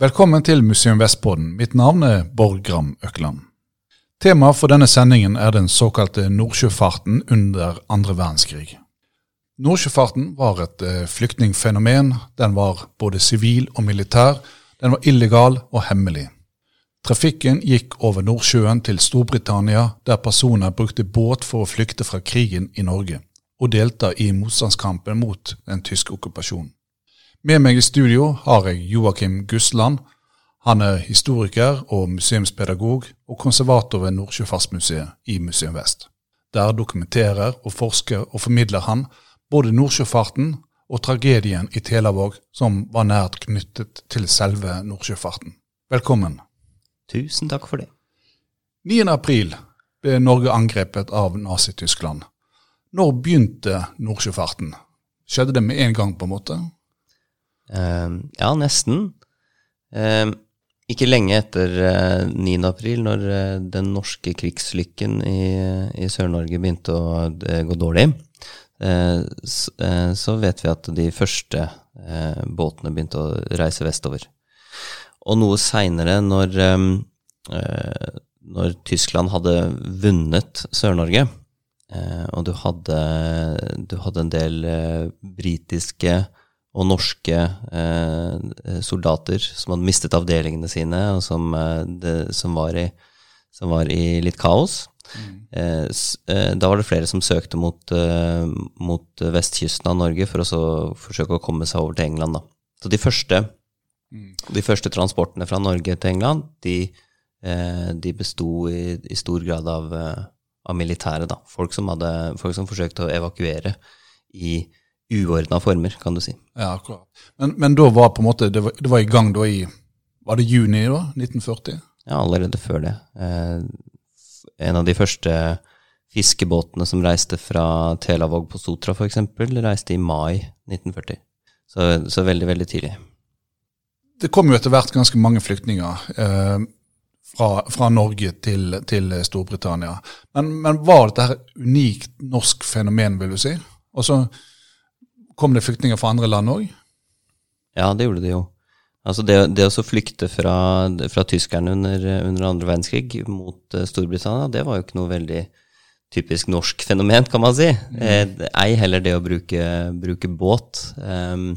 Velkommen til Museum Vestpodden. Mitt navn er Borg Gram Økland. Temaet for denne sendingen er den såkalte nordsjøfarten under andre verdenskrig. Nordsjøfarten var et eh, flyktningfenomen. Den var både sivil og militær. Den var illegal og hemmelig. Trafikken gikk over Nordsjøen til Storbritannia, der personer brukte båt for å flykte fra krigen i Norge, og delta i motstandskampen mot den tyske okkupasjonen. Med meg i studio har jeg Joakim Gusland. Han er historiker og museumspedagog og konservator ved Nordsjøfartsmuseet i Museum Vest. Der dokumenterer og forsker og formidler han både Nordsjøfarten og tragedien i Telavåg, som var nært knyttet til selve Nordsjøfarten. Velkommen. Tusen takk for det. 9. april ble Norge angrepet av Nazi-Tyskland. Når begynte nordsjøfarten? Skjedde det med en gang, på en måte? Uh, ja, nesten. Uh, ikke lenge etter uh, 9. april, når uh, den norske krigslykken i, i Sør-Norge begynte å gå dårlig, så, vet vi at de første båtene begynte å reise vestover. Og noe seinere, når, eh, når, Tyskland hadde vunnet Sør-Norge, eh, og du hadde, du hadde, en del eh, britiske og norske soldater som hadde mistet avdelingene sine, og som, det, som, var, i, som var, i, litt kaos. Mm. da var det flere som søkte mot, mot vestkysten av Norge for å forsøke å komme seg over til England. Da. Så de første Mm. De første transportene fra Norge til England de, eh, de besto i, i, stor grad av, eh, av militæret. Da. Folk, som hadde, folk som forsøkte å evakuere i uordna former, kan du si. Ja, akkurat. Men, men, da var på en måte, det var, det var i gang da i Var det juni da? 1940? Ja, allerede før det. Eh, en av de første fiskebåtene som reiste fra Telavåg på Sotra f.eks., reiste i mai 1940. Så, så veldig, veldig tidlig det kom jo etter hvert ganske mange flyktninger eh, fra, fra, Norge til, til Storbritannia. Men, men, var dette her unikt norsk fenomen, vil du si? Altså, så kom det flyktninger fra andre land òg? Ja, det gjorde det jo. Altså det, det å flykte fra, fra tyskerne under, under andre verdenskrig mot uh, Storbritannia, det var jo ikke noe veldig typisk norsk fenomen, kan man si. Mm. Eh, ei heller det å bruke, bruke båt. Um,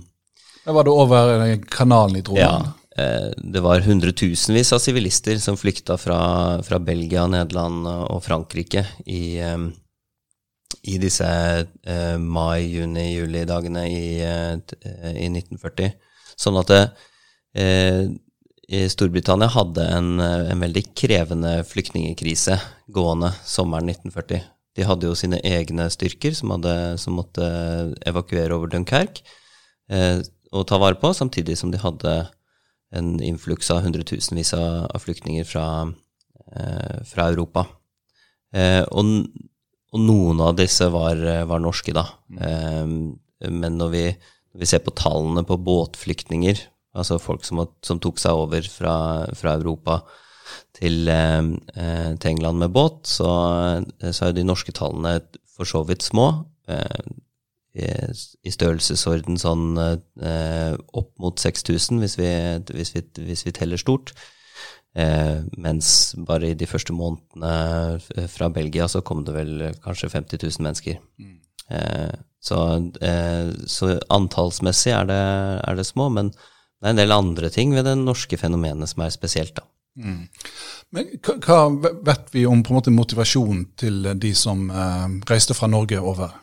da var det over kanalen i Trondheim? Ja. Eh, det var hundretusenvis av sivilister som flykta fra, fra, Belgia, Nederland og Frankrike i, eh, i disse eh, mai-, juni-, juli-dagene i, i, 1940. Sånn at det, Storbritannia hadde en, en, veldig krevende flyktningkrise gående sommeren 1940. De hadde jo sine egne styrker som, hadde, som måtte evakuere over Dunkerque og ta vare på, samtidig som de hadde en influks av hundretusenvis av, av flyktninger fra, eh, fra Europa. Eh, og, og, noen av disse var, var norske, da. Eh, men når vi, når vi, ser på tallene på båtflyktninger, altså folk som, som tok seg over fra, fra Europa til, eh, til, England med båt, så, så er de norske tallene for så vidt små. Eh, i størrelsesorden sånn eh, opp mot 6000 hvis hvis, hvis vi teller stort. Eh, mens bare i de første månedene fra Belgia så kom det vel kanskje 50 000 mennesker. Mm. Eh, så, eh, så, antallsmessig er det, er det, små, men det er en del andre ting ved det norske fenomenet som er spesielt, da. Mm. Men hva vet vi om på en måte motivasjonen til de som eh, reiste fra Norge over?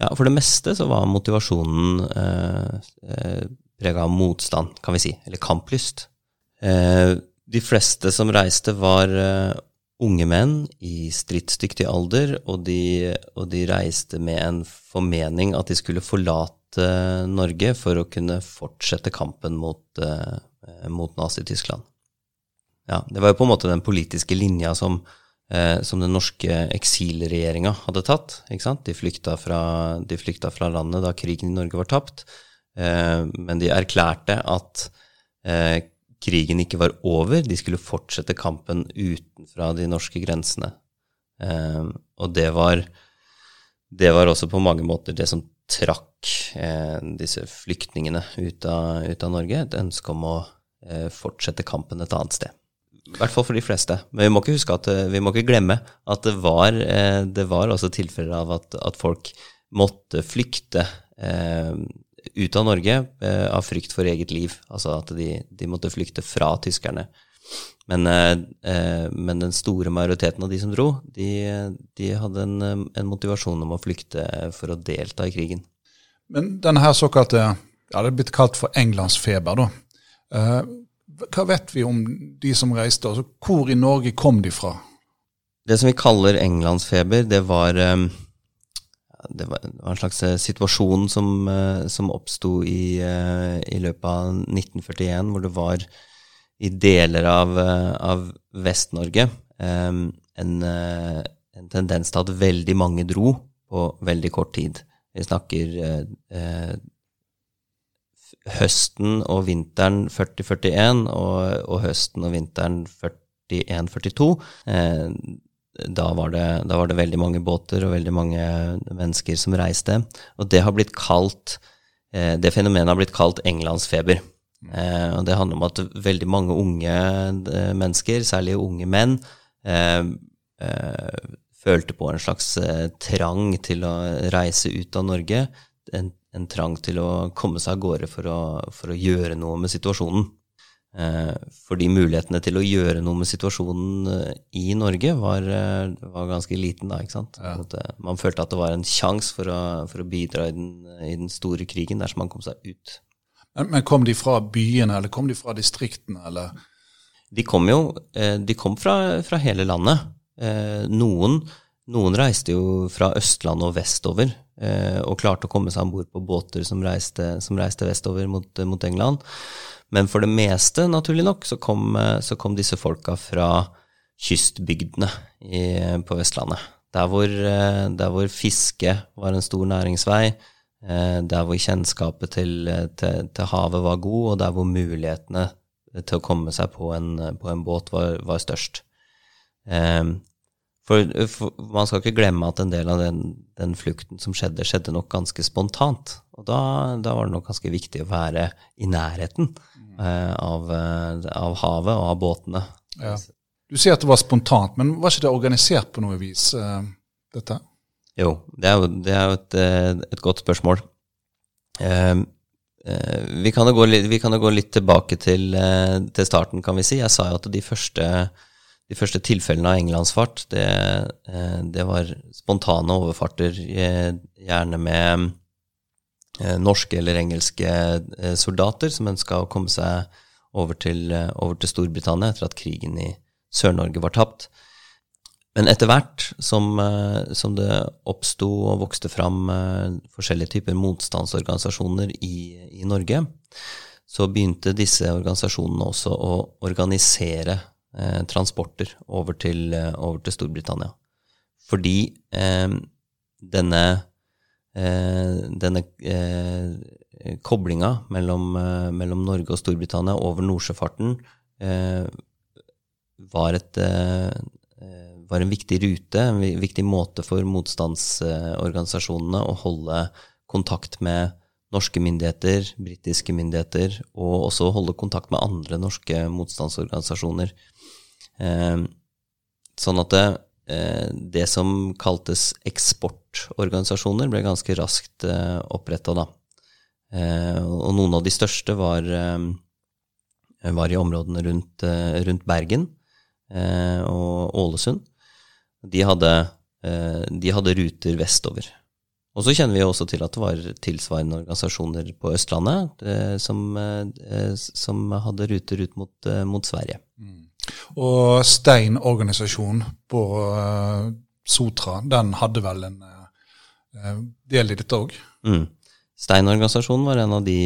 Ja, For det meste så var motivasjonen eh, eh prega av motstand, kan vi si, eller kamplyst. Eh, de fleste som reiste, var eh, unge menn i stridsdyktig alder, og de, og de, reiste med en formening at de skulle forlate Norge for å kunne fortsette kampen mot, eh, mot Nazi-Tyskland. Ja, det var jo på en måte den politiske linja som som den norske eksilregjeringa hadde tatt. De flykta, fra, de flykta fra landet da krigen i Norge var tapt, men de erklærte at eh, krigen ikke var over, de skulle fortsette kampen utenfra de norske grensene. Eh, og det var, det var også på mange måter det som trakk eh, disse flyktningene ut av, ut av Norge. Et ønske om å eh, fortsette kampen et annet sted. I hvert fall for de fleste. Men vi må ikke at, eh, vi må ikke glemme at det var, eh, det var også tilfeller av at, at folk måtte flykte eh, ut av Norge eh, av frykt for eget liv. Altså at de, de måtte flykte fra tyskerne. Men, eh, men, den store majoriteten av de som dro, de, de hadde en, en, motivasjon om å flykte for å delta i krigen. Men denne her såkalte ja, Det er blitt kalt for Englandsfeber, da. Eh, hva vet vi om de som reiste? Altså, hvor i Norge kom de fra? Det som vi kaller englandsfeber, det var, eh, det var en slags eh, situasjon som, som oppsto i, i, løpet av 1941, hvor det var i deler av, av Vest-Norge en, en, tendens til at veldig mange dro på veldig kort tid. Vi snakker høsten og vinteren 40-41 og, og, høsten og vinteren 41-42. Eh, da, var det, da var det veldig mange båter og veldig mange mennesker som reiste. Og det har blitt kalt eh, Det fenomenet har blitt kalt englandsfeber. Eh, og det handler om at veldig mange unge eh, mennesker, særlig unge menn, følte på en slags trang til å reise ut av Norge. En en trang til å komme seg av gårde for å, for å gjøre noe med situasjonen. Eh, fordi mulighetene til å gjøre noe med situasjonen eh, i Norge var, eh, var ganske liten da, ikke sant. Ja. Man følte at det var en sjanse for, for, å bidra i den, i den, store krigen dersom man kom seg ut. Men, men, kom de fra byene, eller kom de fra distriktene, eller? De kom jo de kom fra, fra hele landet. Noen, noen reiste jo fra Østlandet og vestover og klarte å komme seg om bord på båter som reiste, som reiste vestover mot, mot, England. Men for det meste, naturlig nok, så kom, eh, så kom disse folka fra kystbygdene i, på Vestlandet. Der hvor, eh, der hvor, fiske var en stor næringsvei, der hvor kjennskapet til, til, til, havet var god, og der hvor mulighetene til å komme seg på en, på en båt var, var størst. For, for, man skal ikke glemme at en del av den, den, flukten som skjedde, skjedde nok ganske spontant. Og da, da var det nok ganske viktig å være i nærheten eh, av, eh, av, havet og av båtene. Ja. Du sier at det var spontant, men var ikke det organisert på noe vis, eh, dette? Jo, det er jo, det er jo et, eh, et, godt spørsmål. Uh, vi, kan gå, vi, kan jo gå litt tilbake til, til, starten, kan vi si. Jeg sa jo at de første de første tilfellene av englandsfart, det, eh, det var spontane overfarter, eh, gjerne med eh, norske eller engelske soldater som ønska å komme seg over til, over til, Storbritannia etter at krigen i Sør-Norge var tapt. Men etter hvert som, som det oppsto og vokste fram forskjellige typer motstandsorganisasjoner i, i Norge, så begynte disse organisasjonene også å organisere transporter over til, eh, over til, Storbritannia. Fordi eh, denne, eh, denne eh, koblinga mellom, eh, mellom, Norge og Storbritannia over Nordsjøfarten var, et, var en viktig rute, en viktig måte for motstandsorganisasjonene å holde kontakt med norske myndigheter, britiske myndigheter, og også holde kontakt med andre norske motstandsorganisasjoner. Eh, sånn at det, eh, det som kaltes eksportorganisasjoner, ble ganske raskt eh, oppretta da. Og noen av de største var, var i områdene rundt, rundt Bergen og Ålesund. De hadde, de hadde ruter vestover. Og så kjenner vi også til at det var tilsvarende organisasjoner på Østlandet eh, som, eh, som, hadde ruter ut mot, eh, mot Sverige. Mm. Og Stein-organisasjonen på uh, Sotra, den hadde vel en uh, del i dette òg? Mm. Stein-organisasjonen var en av de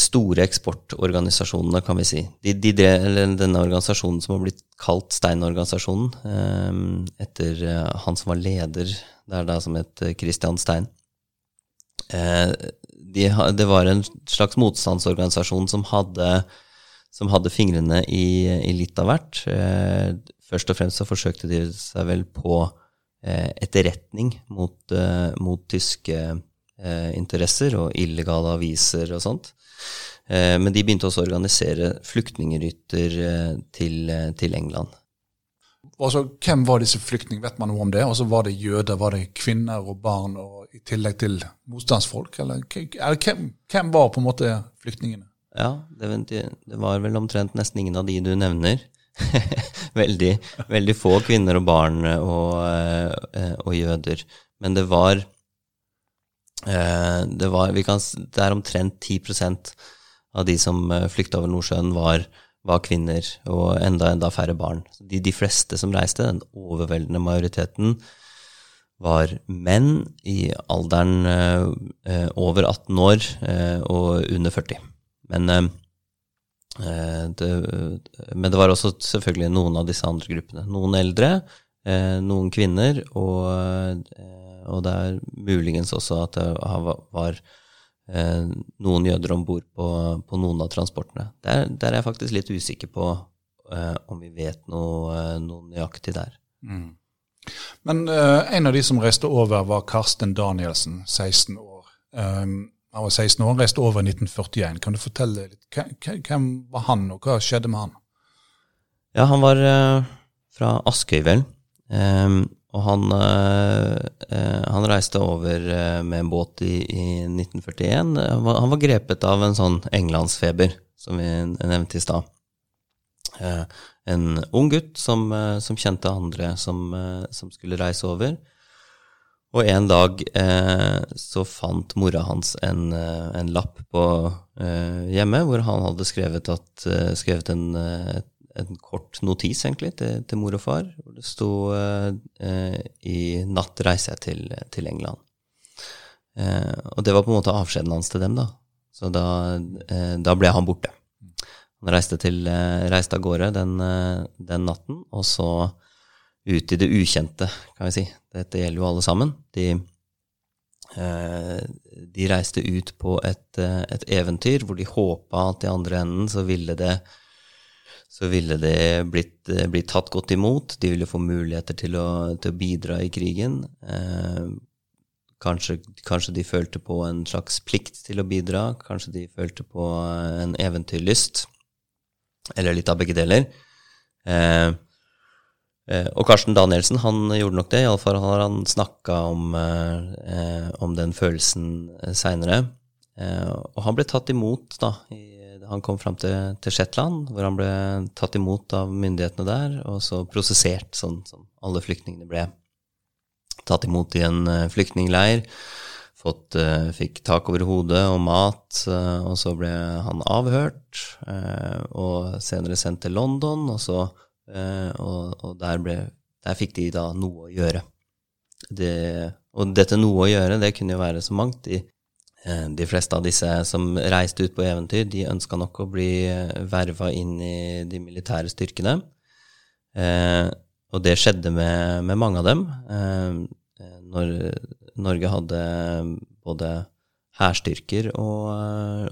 store eksportorganisasjonene, kan vi si. De, de denne organisasjonen som har blitt kalt Stein-organisasjonen, etter han som var leder det er da som het Christian Stein. Eh, de, det var en slags motstandsorganisasjon som hadde, som hadde fingrene i, i, litt av hvert. Eh, først og fremst så forsøkte de seg vel på eh, etterretning mot, mot tyske eh, interesser og illegale aviser og sånt. Eh, men de begynte også å organisere flyktningrytter eh, til, eh, til, England. Altså, Hvem var disse flyktningene? Vet man noe om det? Altså, Var det jøder, var det kvinner og barn, og i tillegg til motstandsfolk? Eller hvem, hvem, var på en måte flyktningene? Ja, det, var vel omtrent nesten ingen av de du nevner. veldig, veldig, få kvinner og barn og, eh, og jøder. Men det var, eh, det var kan, Det er omtrent 10% av de som eh, flykta over Nordsjøen, var, var, kvinner, og enda, enda færre barn. De, de fleste som reiste, den overveldende majoriteten, var menn i alderen over 18 år og under 40. Men eh, Eh, det, men det var også selvfølgelig noen av disse andre gruppene. Noen eldre, eh, noen kvinner, og, og det er muligens også at det var noen jøder om bord på, på, noen av transportene. Der, der, er jeg faktisk litt usikker på om vi vet noe, noe nøyaktig der. Mm. Men uh, en av de som reiste over, var Karsten Danielsen, 16 år. Um, han var 16 år, reiste over i 1941. Kan du fortelle litt? Hvem var han, og hva skjedde med han? Ja, han var uh, fra Askøy, vel. Um, og han, uh, han, reiste over uh, med en båt i, i 1941. Han var, han var, grepet av en sånn englandsfeber, som vi nevnte i stad. en ung gutt som, som kjente andre som, som skulle reise over. Og en dag eh, så fant mora hans en, eh, en lapp på eh, hjemme hvor han hadde skrevet, at, eh, skrevet en, eh, en, kort notis egentlig til, til, mor og far, hvor det sto eh, 'I natt reiser jeg til, til England'. og det var på en måte avskjeden hans til dem, da. Så da, da ble han borte. Han reiste, til, reiste av gårde den, den natten, og så ut i det ukjente, kan vi si. Dette gjelder jo alle sammen. De, eh, de reiste ut på et, eh, et, eventyr hvor de håpa at i andre enden så ville det, så ville det blitt, eh, blitt, tatt godt imot. De ville få muligheter til å, til å bidra i krigen. Kanskje, kanskje, de følte på en slags plikt til å bidra. Kanskje de følte på en eventyrlyst. Eller litt av begge deler. Eh, og Karsten Danielsen han gjorde nok det, iallfall har han snakka om, eh, om, den følelsen eh, seinere. Eh, og han ble tatt imot, da. I, han kom fram til, til, Shetland, hvor han ble tatt imot av myndighetene der, og så prosessert, sånn som alle flyktningene ble. Tatt imot i en uh, flyktningleir. Fått, eh, fikk tak over hodet og mat, og så ble han avhørt. og senere sendt til London, og så Eh, og, og der, ble, der, fikk de da noe å gjøre. Det, og dette noe å gjøre, det kunne jo være så mangt. De, eh, de fleste av disse som reiste ut på eventyr, de ønska nok å bli eh, verva inn i de militære styrkene. Eh, og det skjedde med, med mange av dem. Eh, når Norge hadde både hærstyrker og,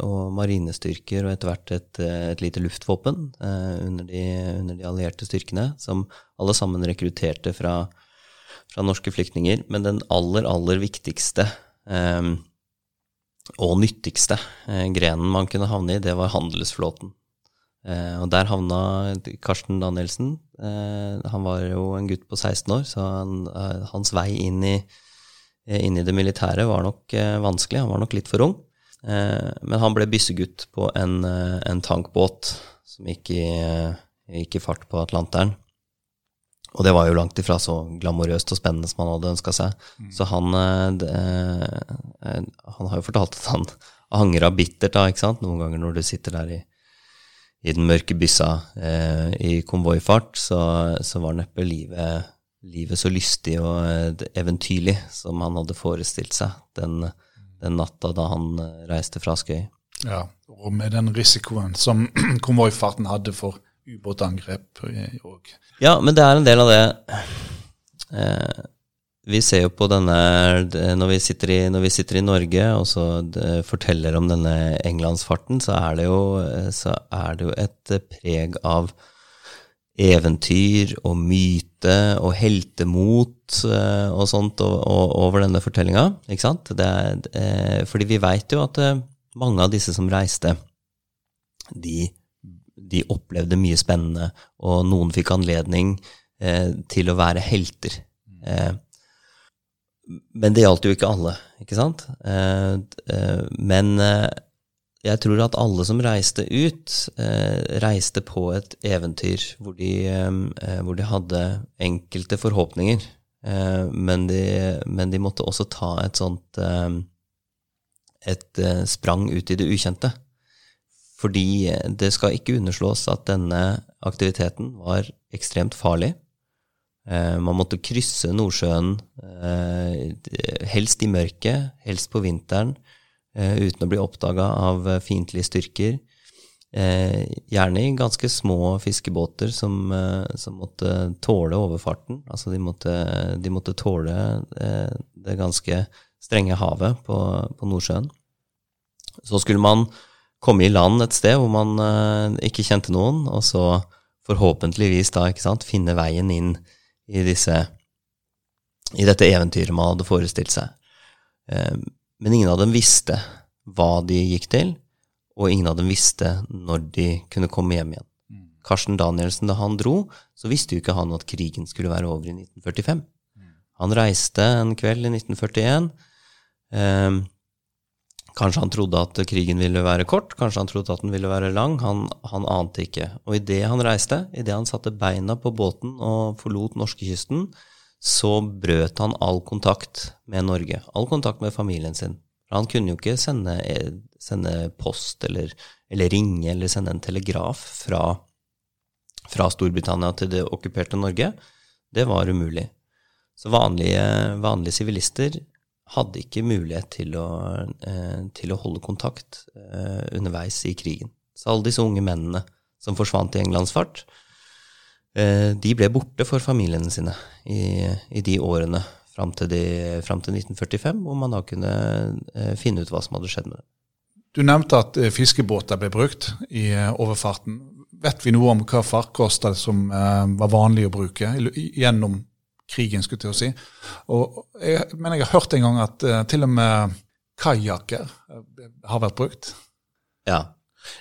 og, marinestyrker og etter hvert et, et lite luftvåpen eh, under, de, under, de, allierte styrkene, som alle sammen rekrutterte fra, fra norske flyktninger. Men den aller, aller viktigste eh, og nyttigste eh, grenen man kunne havne i, det var handelsflåten. Eh, og der havna Karsten Danielsen. Eh, han var jo en gutt på 16 år, så han, eh, hans vei inn i Eh, inn i det militære var nok eh, vanskelig. Han var nok litt for ung. Eh, men han ble byssegutt på en, en tankbåt som gikk i, gikk i, fart på Atlanteren. Og det var jo langt ifra så glamorøst og spennende som han hadde ønska seg. Mm. Så han, det, han har jo fortalt at han angra bittert, da, ikke sant. Noen ganger når du sitter der i, i den mørke byssa eh, i konvoifart, så, så var neppe livet livet så lystig og eh, eventyrlig som han hadde forestilt seg den, den natta da han eh, reiste fra Skøy. Ja, og med den risikoen som konvoifarten hadde for ubåtangrep òg. Eh, ja, men det er en del av det eh, Vi ser jo på denne når vi, sitter i, når vi sitter i Norge og så forteller om denne englandsfarten, så er det jo, så er det jo et preg av eventyr og myte og heltemot eh, og sånt over denne fortellinga. Ikke sant? Er, eh, fordi vi veit jo at eh, mange av disse som reiste, de, de, opplevde mye spennende, og noen fikk anledning til å være helter. men det gjaldt jo ikke alle, ikke sant? men jeg tror at alle som reiste ut, eh, reiste på et eventyr hvor de, eh, hvor de hadde enkelte forhåpninger. Eh, men, de, men, de, måtte også ta et sånt eh, et eh, sprang ut i det ukjente. Fordi det skal ikke underslås at denne aktiviteten var ekstremt farlig. Eh, man måtte krysse Nordsjøen, helst i mørket, helst på vinteren Eh, uten å bli oppdaga av eh, fiendtlige styrker. Eh, gjerne i ganske små fiskebåter som, som, måtte tåle overfarten. Altså de måtte, de måtte tåle det ganske strenge havet på, på, Nordsjøen. Så skulle man komme i land et sted hvor man ikke kjente noen, og så forhåpentligvis da, ikke sant, finne veien inn i disse i dette eventyret man hadde forestilt seg. Men ingen av dem visste hva de gikk til, og ingen av dem visste når de kunne komme hjem igjen. Mm. Karsten Danielsen, da han dro, så visste jo ikke han at krigen skulle være over i 1945. Mm. Han reiste en kveld i 1941. Eh, kanskje han trodde at krigen ville være kort, kanskje han trodde at den ville være lang. Han, han ante ikke. Og idet han reiste, idet han satte beina på båten og forlot norskekysten, så brøt han all kontakt med Norge. All kontakt med familien sin. Han kunne jo ikke sende, sende post eller, eller, ringe eller sende en telegraf fra, fra, Storbritannia til det okkuperte Norge. Det var umulig. Så vanlige sivilister hadde ikke mulighet til å, eh, til å holde kontakt eh, underveis i krigen. Så alle disse unge mennene som forsvant i Englands fart, Eh, de ble borte for familiene sine i, i de årene fram til, de, fram til, 1945, hvor man da kunne eh, finne ut hva som hadde skjedd med dem. Du nevnte at eh, fiskebåter ble brukt i overfarten. Vet vi noe om hva farkoster som var vanlig å bruke gjennom krigen, skulle jeg til å si? Og jeg, men jeg har hørt en gang at til og med kajakker har vært brukt. Ja,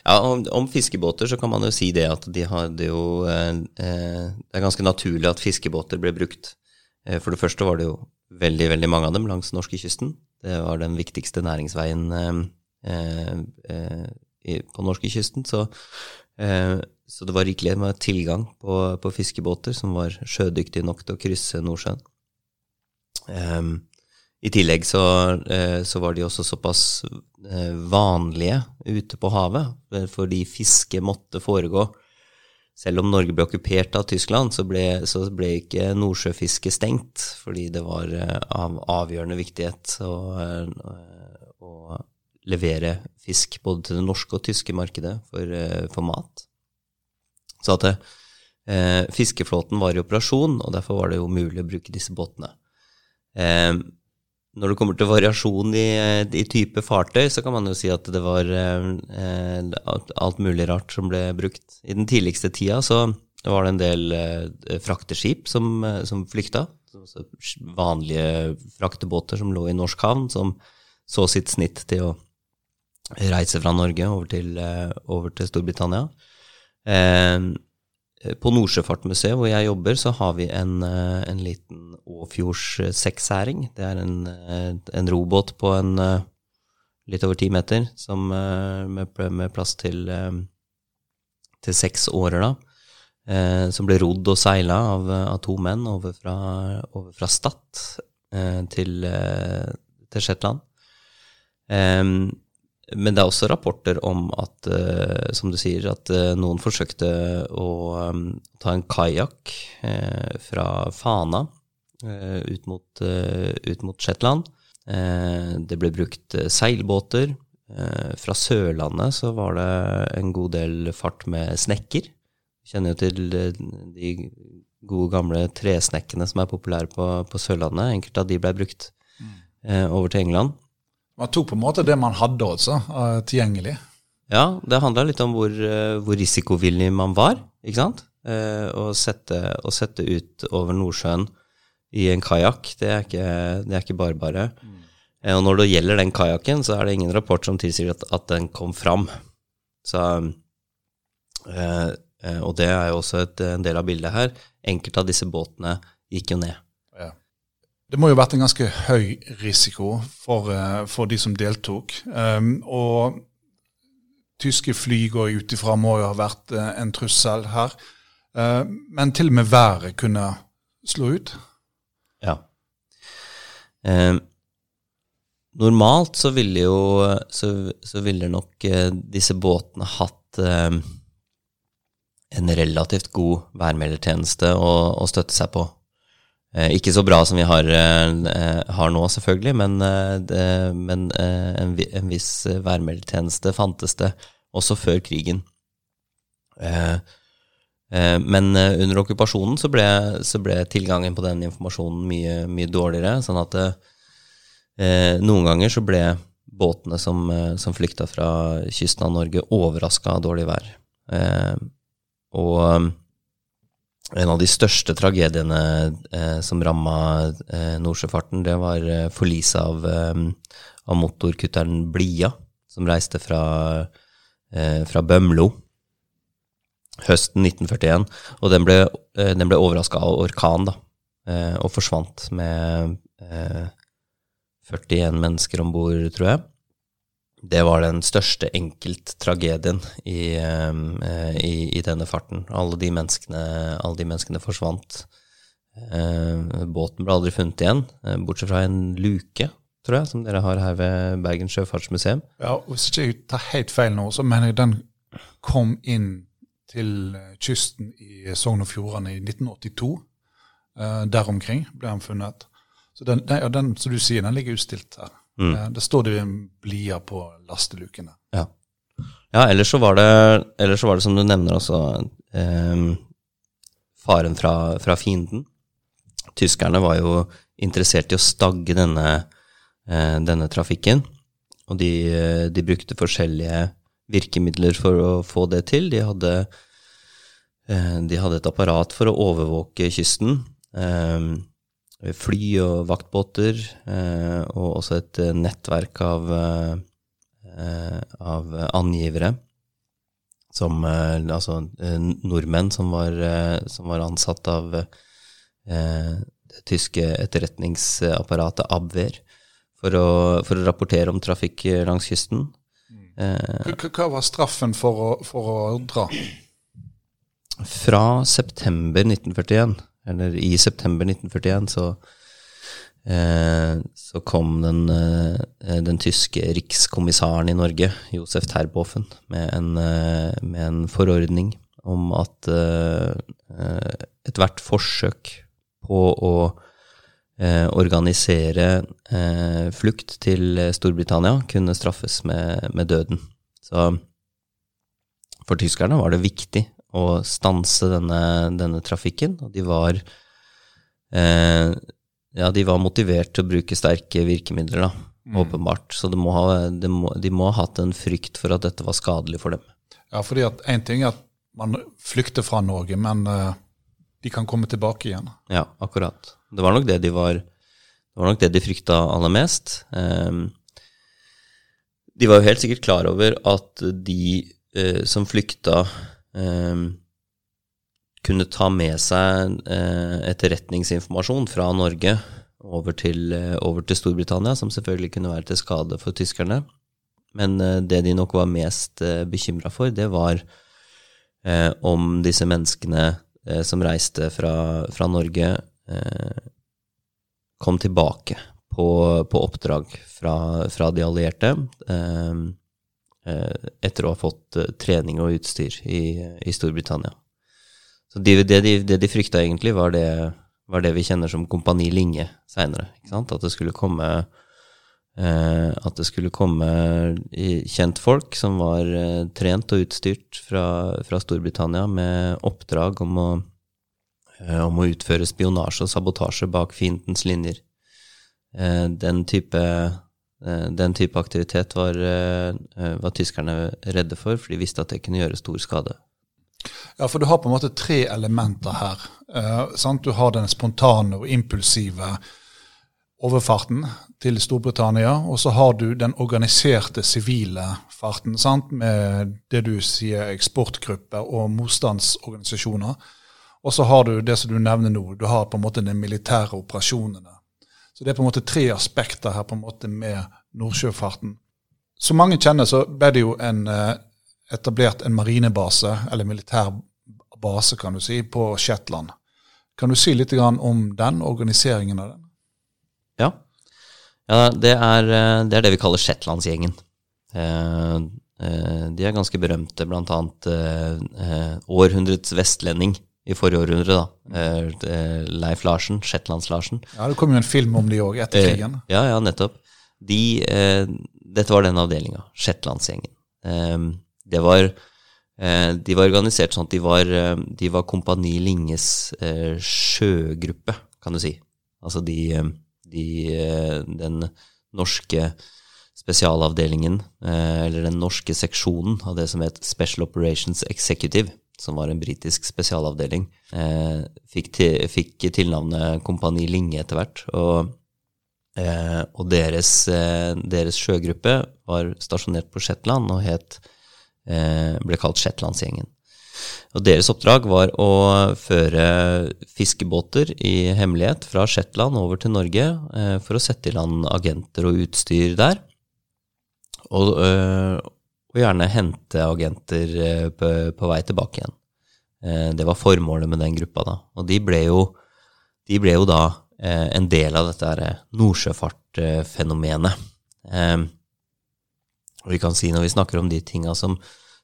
ja, om, om, fiskebåter så kan man jo si det at de hadde jo eh, eh, Det er ganske naturlig at fiskebåter ble brukt. Eh, for det første var det jo veldig, veldig mange av dem langs norskekysten. Det var den viktigste næringsveien eh, eh, i, på norskekysten. Så, eh, så det var rikelig med tilgang på, på, fiskebåter som var sjødyktige nok til å krysse Nordsjøen. I tillegg så, så, var de også såpass vanlige ute på havet, eh, fordi fiske måtte foregå. Selv om Norge ble okkupert av Tyskland, så ble, så ble ikke nordsjøfisket stengt, fordi det var av avgjørende viktighet å, å levere fisk både til det norske og tyske markedet for, for mat. Så at eh, fiskeflåten var i operasjon, og derfor var det jo mulig å bruke disse båtene. Eh, når det kommer til variasjon i, i, type fartøy, så kan man jo si at det var eh, alt mulig rart som ble brukt. I den tidligste tida så var det en del eh, frakteskip som, eh, som flykta. Vanlige fraktebåter som lå i norsk havn, som så sitt snitt til å reise fra Norge over til, eh, over til Storbritannia. Eh, på Nordsjøfartmuseet, hvor jeg jobber, så har vi en, eh, en liten Åfjords sekshæring. Det er en, eh, en, robåt på en eh, litt over ti meter, som, med, med, plass til, til seks årer, da. Som ble rodd og seila av, av, to menn over fra, fra Stad til, til Shetland. Men det er også rapporter om at, uh, som du sier, at uh, noen forsøkte å um, ta en kajakk uh, fra Fana ut mot, ut, mot, Shetland. det ble brukt seilbåter. fra Sørlandet så var det en god del fart med snekker. Vi kjenner jo til de gode, gamle tresnekkene som er populære på, på Sørlandet. Enkelte av de ble brukt mm. over til England. Man tok på en måte det man hadde også, uh, tilgjengelig. Ja, det handla litt om hvor, uh, hvor risikovillig man var. ikke sant? eh, å, sette, å sette ut over Nordsjøen i en kajakk. Det, er ikke, det er ikke bare bare. Mm. Eh, og når det gjelder den kajakken, så er det ingen rapport som tilsier at, at den kom fram. Så, eh, eh, og det er jo også et, en del av bildet her. Enkelte av disse båtene gikk jo ned. Det må jo ha vært en ganske høy risiko for, eh, for de som deltok. Um, og tyske fly går ut ifra må jo ha vært uh, en trussel her. Uh, men til og med været kunne slå ut. Ja. Um, normalt så ville jo så, så ville nok uh, disse båtene hatt uh, en relativt god værmeldertjeneste å, å, støtte seg på. Uh, ikke så bra som vi har, har nå, selvfølgelig, men, det, men en, en, viss værmeldetjeneste fantes det også før krigen. Men under okkupasjonen så så ble, tilgangen på den informasjonen mye, mye dårligere. sånn at Eh, noen ganger så ble båtene som, eh, som flykta fra kysten av Norge, overraska av dårlig vær. Eh, og eh, en av de største tragediene eh, som ramma eh, Nordsjøfarten, det var eh, forliset av, av motorkutteren Blia, som reiste fra, fra Bømlo høsten 1941. Og den ble, den ble overraska av orkan, da, og forsvant med 41 mennesker om bord, tror jeg. Det var den største enkelttragedien i, uh, i, i, denne farten. Alle de menneskene, alle de menneskene forsvant. Uh, båten ble aldri funnet igjen, uh, bortsett fra en luke, tror jeg, som dere har her ved Bergen sjøfartsmuseum. Ja, Hvis ikke tar helt feil nå, så mener jeg den kom inn til kysten i Sogn og Fjordane i 1982. der omkring ble den funnet. Så den, den, den, som du sier, den ligger utstilt her. Mm. Eh, det står det blia på lastelukene. Ja. ja, ellers så var det, ellers så var det som du nevner også, eh, faren fra, fra, fienden. Tyskerne var jo interessert i å stagge denne, eh, denne trafikken. Og de, de, brukte forskjellige virkemidler for å få det til. De hadde, eh, de hadde et apparat for å overvåke kysten. Eh, fly og vaktbåter, eh, og også et eh, nettverk av, eh, av angivere. Som altså nordmenn som var, som var ansatt av det tyske etterretningsapparatet Abwehr for å, for å rapportere om trafikk langs kysten. Hva var straffen for å, for å dra? Fra september 1941 eller i september 1941, så, eh, så kom den, eh, den, tyske rikskommissæren i Norge, Josef Terboven, med en, eh, med en forordning om at eh, eh, ethvert forsøk på å eh, organisere flukt til Storbritannia kunne straffes med, med døden. Så for tyskerne var det viktig å stanse denne, denne trafikken. Og de var, eh, ja, de var motivert til å bruke sterke virkemidler, da, mm. åpenbart. Så de må, ha, de, må, de må, ha hatt en frykt for at dette var skadelig for dem. Ja, fordi at én ting er at man flykter fra Norge, men uh, de kan komme tilbake igjen. Ja, akkurat. Det var nok det de var det var nok det de frykta aller mest. Um, de var jo helt sikkert klar over at de uh, som flykta eh, kunne ta med seg eh, etterretningsinformasjon fra Norge over til, eh, over til, Storbritannia, som selvfølgelig kunne være til skade for tyskerne. Men eh, det de nok var mest bekymra for, det var om disse menneskene som reiste fra, fra Norge, kom tilbake på, på oppdrag fra, fra, de allierte. Eh, etter å ha fått eh, trening og utstyr i, i Storbritannia. Så de, det, de, det, de, frykta egentlig, var det, var det, vi kjenner som Kompani Linge seinere. At det skulle komme eh, At det skulle komme kjentfolk som var eh, trent og utstyrt fra, fra Storbritannia med oppdrag om å, eh, om å utføre spionasje og sabotasje bak fiendens linjer. Eh, den type Eh, den type aktivitet var, eh, var, tyskerne redde for, for de visste at det kunne gjøre stor skade. Ja, for du har på en måte tre elementer her. Eh, du har den spontane og impulsive overfarten til Storbritannia, og så har du den organiserte sivile farten, sant? med det du sier eksportgrupper og motstandsorganisasjoner. Og så har du det som du nevner nå, du har på en måte de militære operasjonene. Så det er på en måte tre aspekter her på en måte med Nordsjøfarten. Som mange kjenner, så ble det jo en, eh, etablert en marinebase, eller militær base, kan du si, på Shetland. Kan du si litt om den, organiseringen av den? Ja. ja det, er, eh, det, er, det vi kaller Shetlandsgjengen. Eh, de er ganske berømte, annet århundrets vestlending i forrige århundre, da. Leif Larsen, Shetlands-Larsen. Ja, Det kom jo en film om de òg, etter krigen. Ja, ja, nettopp. De, dette var den avdelinga, Shetlandsgjengen. Det var de var organisert sånn at de var, de var Kompani Linges sjøgruppe, kan du si. Altså de de, eh, den norske spesialavdelingen, eh, eller den norske seksjonen av det som het Special Operations Executive, som var en britisk spesialavdeling, eh, fikk, til, fikk tilnavnet Kompani Linge etter hvert. Og, og deres, deres, sjøgruppe var stasjonert på Shetland og het, ble kalt Shetlandsgjengen. Og deres oppdrag var å føre fiskebåter i hemmelighet fra Shetland over til Norge eh, for å sette i land agenter og utstyr der. Og, og gjerne hente agenter øh, på, på, vei tilbake igjen. Eh, det var formålet med den gruppa. da. Og de ble jo, de ble jo da eh, en del av dette nordsjøfartfenomenet. og vi kan si når vi snakker om de tinga som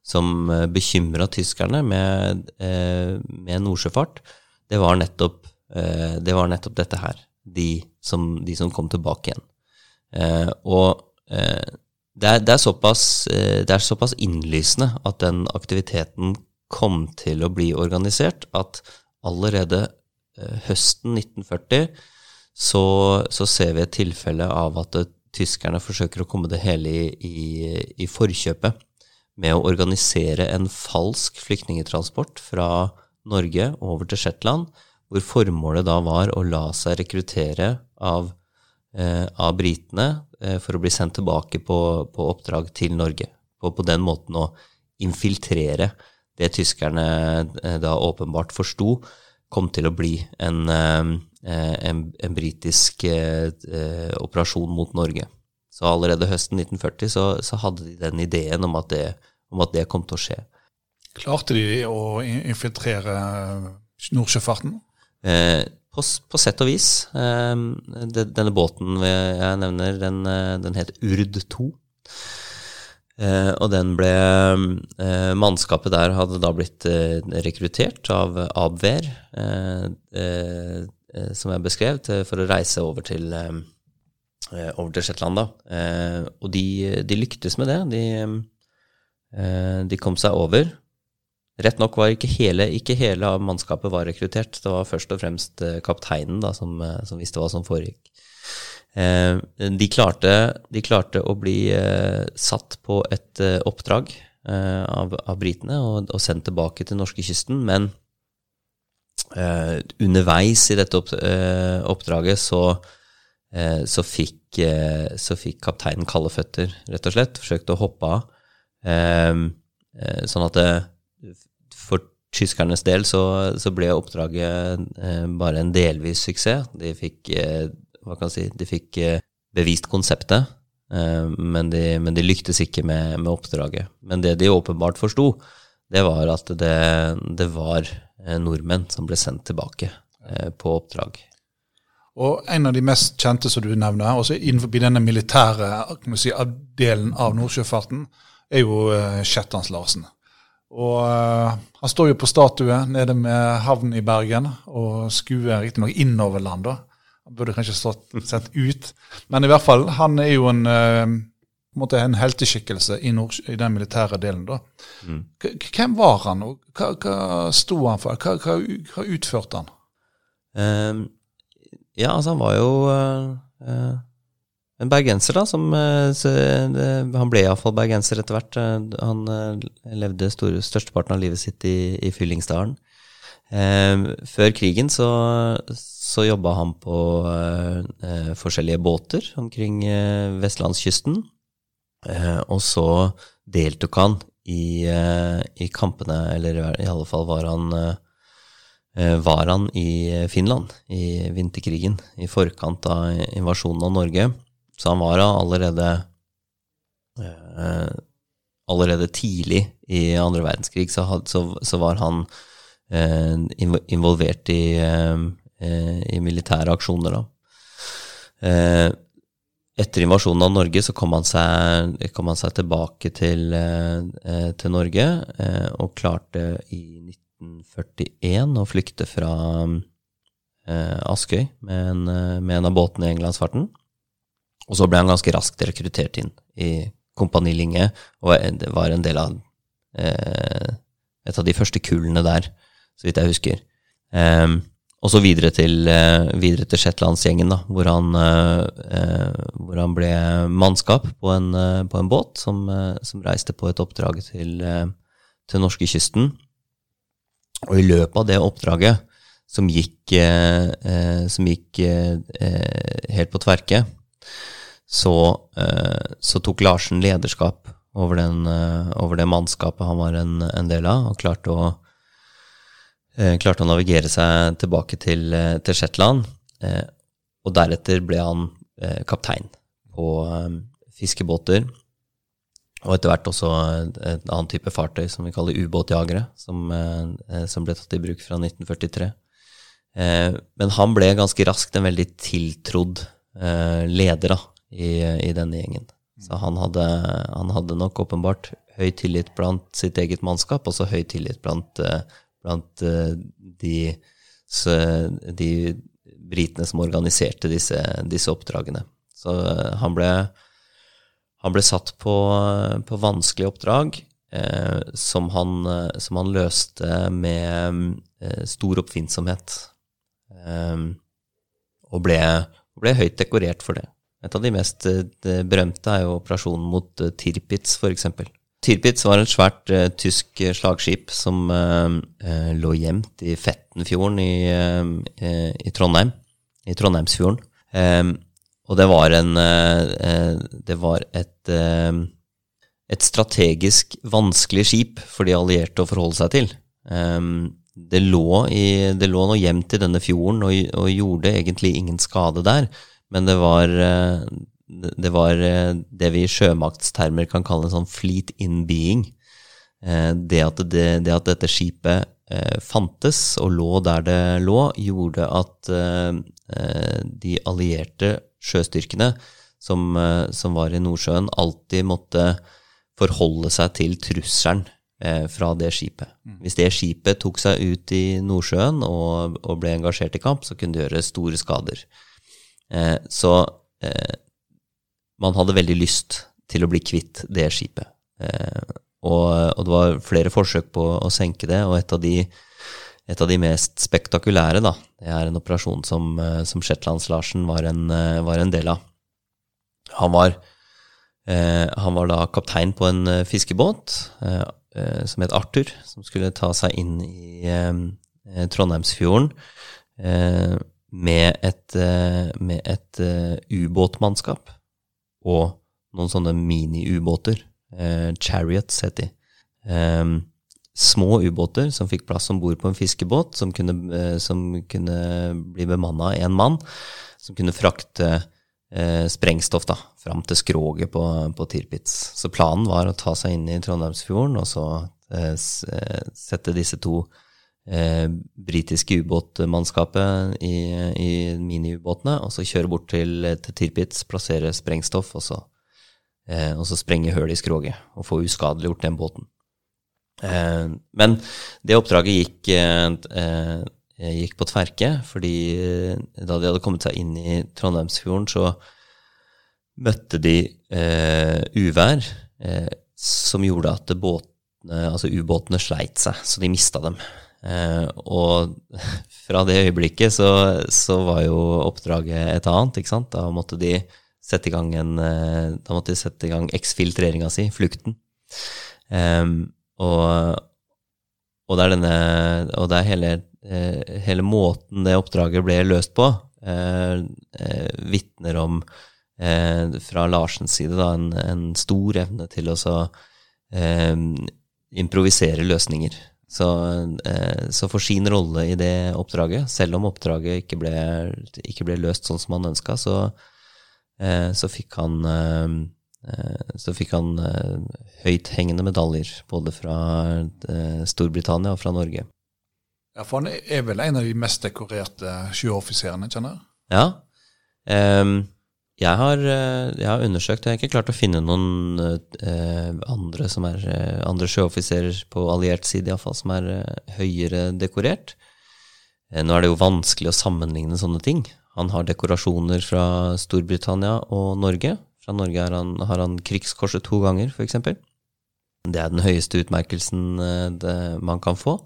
som eh, bekymra tyskerne med, eh, med nordsjøfart, det var, nettopp, eh, det var nettopp dette her. De som, de som kom tilbake igjen. Og det er, det, er såpass, det er såpass innlysende at den aktiviteten kom til å bli organisert, at allerede høsten 1940 så, så ser vi et tilfelle av at tyskerne forsøker å komme det hele i, i, i forkjøpet med å organisere en falsk flyktningtransport fra Norge over til Shetland, hvor formålet da var å la seg rekruttere av, eh, av britene eh, for å bli sendt tilbake på, på oppdrag til Norge. Og på den måten å infiltrere det tyskerne eh, da åpenbart forsto kom til å bli en, eh, en, en britisk eh, eh, operasjon mot Norge. Så allerede høsten 1940 så, så hadde de den ideen om at, det, om at det kom til å skje. Klarte de å infiltrere Nordsjøfarten? Eh, på, på, sett og vis. Eh, denne båten jeg nevner, den, eh, den het Urd 2. Eh, og den ble eh, Mannskapet der hadde da blitt rekruttert av Abwehr, som jeg beskrev, til, for å reise over til over til Shetland. da. Og de, de, lyktes med det. De, de kom seg over. Rett nok var ikke hele, ikke hele av mannskapet var rekruttert. Det var først og fremst kapteinen da, som, som visste hva som foregikk. De klarte, de klarte å bli satt på et oppdrag av, av britene og, og, sendt tilbake til norskekysten, men underveis i dette oppdraget så, så fikk Eh, så fikk kapteinen kalde føtter, rett og slett. Forsøkte å hoppe av. Eh, sånn at det, tyskernes del så, så ble oppdraget eh, bare en delvis suksess. De fikk, hva kan jeg si, de fikk bevist konseptet, men de, men de lyktes ikke med, med, oppdraget. Men det de åpenbart forsto, det var at det, det var nordmenn som ble sendt tilbake på oppdrag. Og en av de mest kjente som du nevner, også innenfor denne militære si, delen av Nordsjøfarten, er jo Shetlands-Larsen. Og uh, Han står jo på statue nede med havnen i Bergen og skuer riktignok innover land. da. Han burde kanskje stått, sett ut. Men i hvert fall, han er jo en, uh, en helteskikkelse i, i, den militære delen. da. Mm. Hvem var han, og hva, hva sto han for? Hva, hva, hva utførte han? Um ja, altså han var jo uh, en bergenser, da, som det, Han ble iallfall bergenser etter hvert. Han levde store, størsteparten av livet sitt i, i Fyllingsdalen. Eh, før krigen så, så jobba han på eh, forskjellige båter omkring eh, vestlandskysten. og så deltok han i, i, kampene, eller i alle fall var han var han i Finland i vinterkrigen, i forkant av invasjonen av Norge. Så han var allerede Allerede tidlig i andre verdenskrig så, var han Eh, involvert i, eh, i, militære aksjoner. Da. Eh, etter invasjonen av Norge så kom han seg, kom han seg tilbake til, til, Norge, og klarte i 1941 å flykte fra Askøy med en, med en av båtene i Englandsfarten. Og så ble han ganske raskt rekruttert inn i Kompani Linge, og var en del av et av de første kullene der så vidt jeg husker. Um, og så videre til, eh, til Shetlandsgjengen, hvor han, uh, hvor han ble mannskap på en, uh, på en båt som, som, reiste på et oppdrag til, til norskekysten. Og i løpet av det oppdraget, som gikk, som gikk helt på tverke, så, så, tok Larsen lederskap over, den, over, det mannskapet han var en, en del av, og klarte å Eh, klarte å navigere seg tilbake til, eh, til Shetland. Eh, og deretter ble han kaptein på fiskebåter. Og etter hvert også et annet type fartøy som vi kaller ubåtjagere, som, som, ble tatt i bruk fra 1943. Men han ble ganske raskt en veldig tiltrodd leder da, i, i, denne gjengen. Så han hadde, han hadde, nok åpenbart høy tillit blant sitt eget mannskap, og så høy tillit blant blant uh, de, de britene som organiserte disse, disse oppdragene. Så uh, han, ble, han ble satt på, på vanskelige oppdrag eh, som, han, som, han, løste med eh, stor oppfinnsomhet. Eh, og ble, ble, høyt dekorert for det. Et av de mest berømte er jo operasjonen mot Tirpitz, for eksempel. Tirpitz var et svært uh, tysk eh, slagskip som uh, uh, lå gjemt i Fettenfjorden i, i Trondheim. I Trondheimsfjorden. Um, og det var en Det var et et strategisk vanskelig skip for de allierte å forholde seg til. Um, det, lå i, det lå nå gjemt i denne fjorden og, og, gjorde egentlig ingen skade der, men det var det var eh, det vi i sjømaktstermer kan kalle en sånn fleet in being. Eh, det at, det, det at dette skipet eh, fantes og lå der det lå, gjorde at de allierte sjøstyrkene som, som var i Nordsjøen, alltid måtte forholde seg til trusselen fra det skipet. Mm. Hvis det skipet tok seg ut i Nordsjøen og, og ble engasjert i kamp, så kunne det gjøre store skader. Så man hadde veldig lyst til å bli kvitt det skipet. Eh, og, og, det var flere forsøk på å senke det, og et av de, et av de mest spektakulære, da, det er en operasjon som, eh, som Shetlands-Larsen var, eh, var, en del av. Han var, eh, han var da kaptein på en eh, fiskebåt eh, som het Arthur, som skulle ta seg inn i Trondheimsfjorden med et, med et ubåtmannskap og noen sånne mini-ubåter. Eh, chariots het de. Eh, små ubåter som fikk plass om bord på en fiskebåt, som kunne, eh, som kunne bli bemanna av én mann, som kunne frakte eh, sprengstoff da, fram til skroget på, på Tirpitz. Så planen var å ta seg inn i Trondheimsfjorden og så eh, eh, sette disse to eh, britiske ubåtmannskapet i, i miniubåtene, og så kjøre bort til, til Tirpitz, plassere sprengstoff, og så, eh, og så sprenge høl i skroget og få uskadeliggjort den båten. Eh, men det oppdraget gikk, eh, gikk på tverke, fordi eh, da de hadde kommet seg inn i Trondheimsfjorden, så møtte de eh, uvær som gjorde at båtene, altså ubåtene sleit seg, så de mista dem. Eh, og fra det øyeblikket så, så, var jo oppdraget et annet. ikke sant? Da måtte de sette i gang en Da måtte de sette i gang eksfiltreringa si, flukten. Um, og, og, det er denne Og det er hele, hele måten det oppdraget ble løst på, eh, vitner om eh, fra Larsens side da, en, en, stor evne til å så, eh, improvisere løsninger. Så, eh, så, for sin rolle i det oppdraget, selv om oppdraget ikke ble, ikke ble løst sånn som han ønska, så, eh, så, fikk han eh, så fikk han høythengende medaljer, både fra Storbritannia og fra Norge. Ja, For han er vel en av de mest dekorerte sjøoffiserene, kjenner jeg? Ja. Um, jeg har, eh, jeg har, undersøkt, jeg har ikke klart å finne noen eh, andre som er eh, andre sjøoffiserer på alliert side iallfall, som er eh, høyere dekorert. Eh, nå er det jo vanskelig å sammenligne sånne ting. Han har dekorasjoner fra Storbritannia og Norge. Fra Norge han, har han Krigskorset to ganger, f.eks. Det er den høyeste utmerkelsen eh, det, man kan få.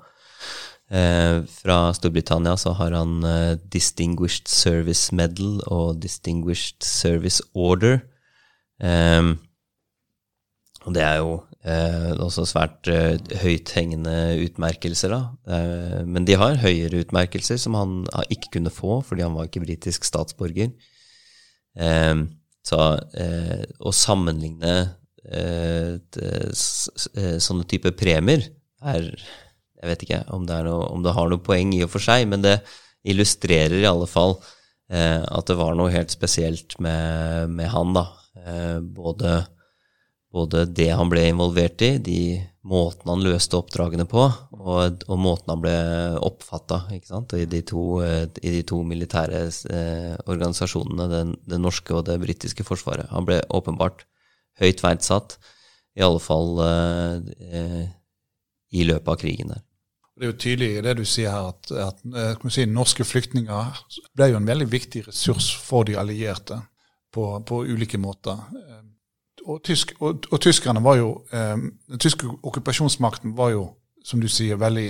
Eh, fra Storbritannia så har han eh, Distinguished Service Medal og Distinguished Service Order. Eh, og det er jo eh, også svært eh, høythengende utmerkelser, da. Men de har høyere utmerkelser som han ikke kunne få fordi han var ikke britisk statsborger. så å sammenligne sånne type premier er jeg vet ikke om det, noe, om det, har noe poeng i og for seg, men det illustrerer i alle fall eh, at det var noe helt spesielt med, med han, da. Eh, både, både, det han ble involvert i, de måten han løste oppdragene på, og, og måten han ble oppfatta i, de to, i de to militære eh, organisasjonene, det, det norske og det britiske forsvaret. Han ble åpenbart høyt verdsatt, i alle fall eh, eh i løpet av krigen der. Det er jo tydelig i det du sier her, at, at eh, si, norske flyktninger ble jo en veldig viktig ressurs for de allierte på, på ulike måter. Eh, og, tysk, og, og, tyskerne var jo eh, Den tyske okkupasjonsmakten var jo, som du sier, veldig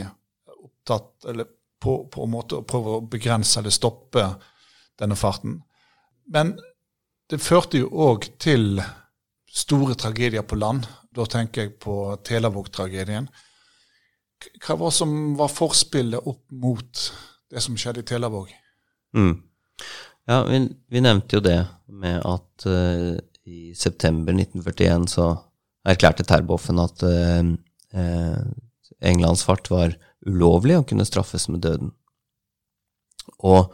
opptatt eller på, på en måte å prøve å begrense eller stoppe denne farten. Men det førte jo òg til store tragedier på land. Da tenker jeg på Telavåg-tragedien hva var som var forspillet opp mot det som skjedde i Telavåg? Mm. Ja, vi, vi, nevnte jo det med at uh, i september 1941 så erklærte Terboven at uh, uh, Englands fart var ulovlig og kunne straffes med døden. Og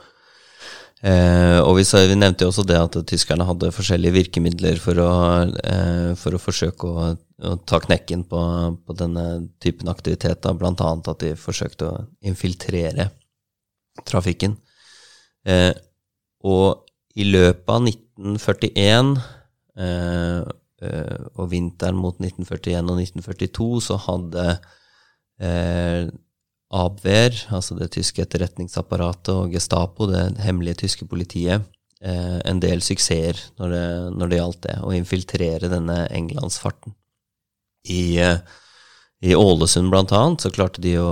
Eh, og vi, vi, nevnte jo også det at tyskerne hadde forskjellige virkemidler for å, eh, for å forsøke å, ta knekken på, på denne typen aktivitet, bl.a. at de forsøkte å infiltrere trafikken. Eh, og i løpet av 1941 eh, eh, og vinteren mot 1941 og 1942 så hadde eh, Abwehr, altså det tyske etterretningsapparatet, og Gestapo, det hemmelige tyske politiet, eh, en del suksesser når det, når det, gjaldt det, å infiltrere denne englandsfarten. I, eh, I Ålesund, blant annet, så klarte de å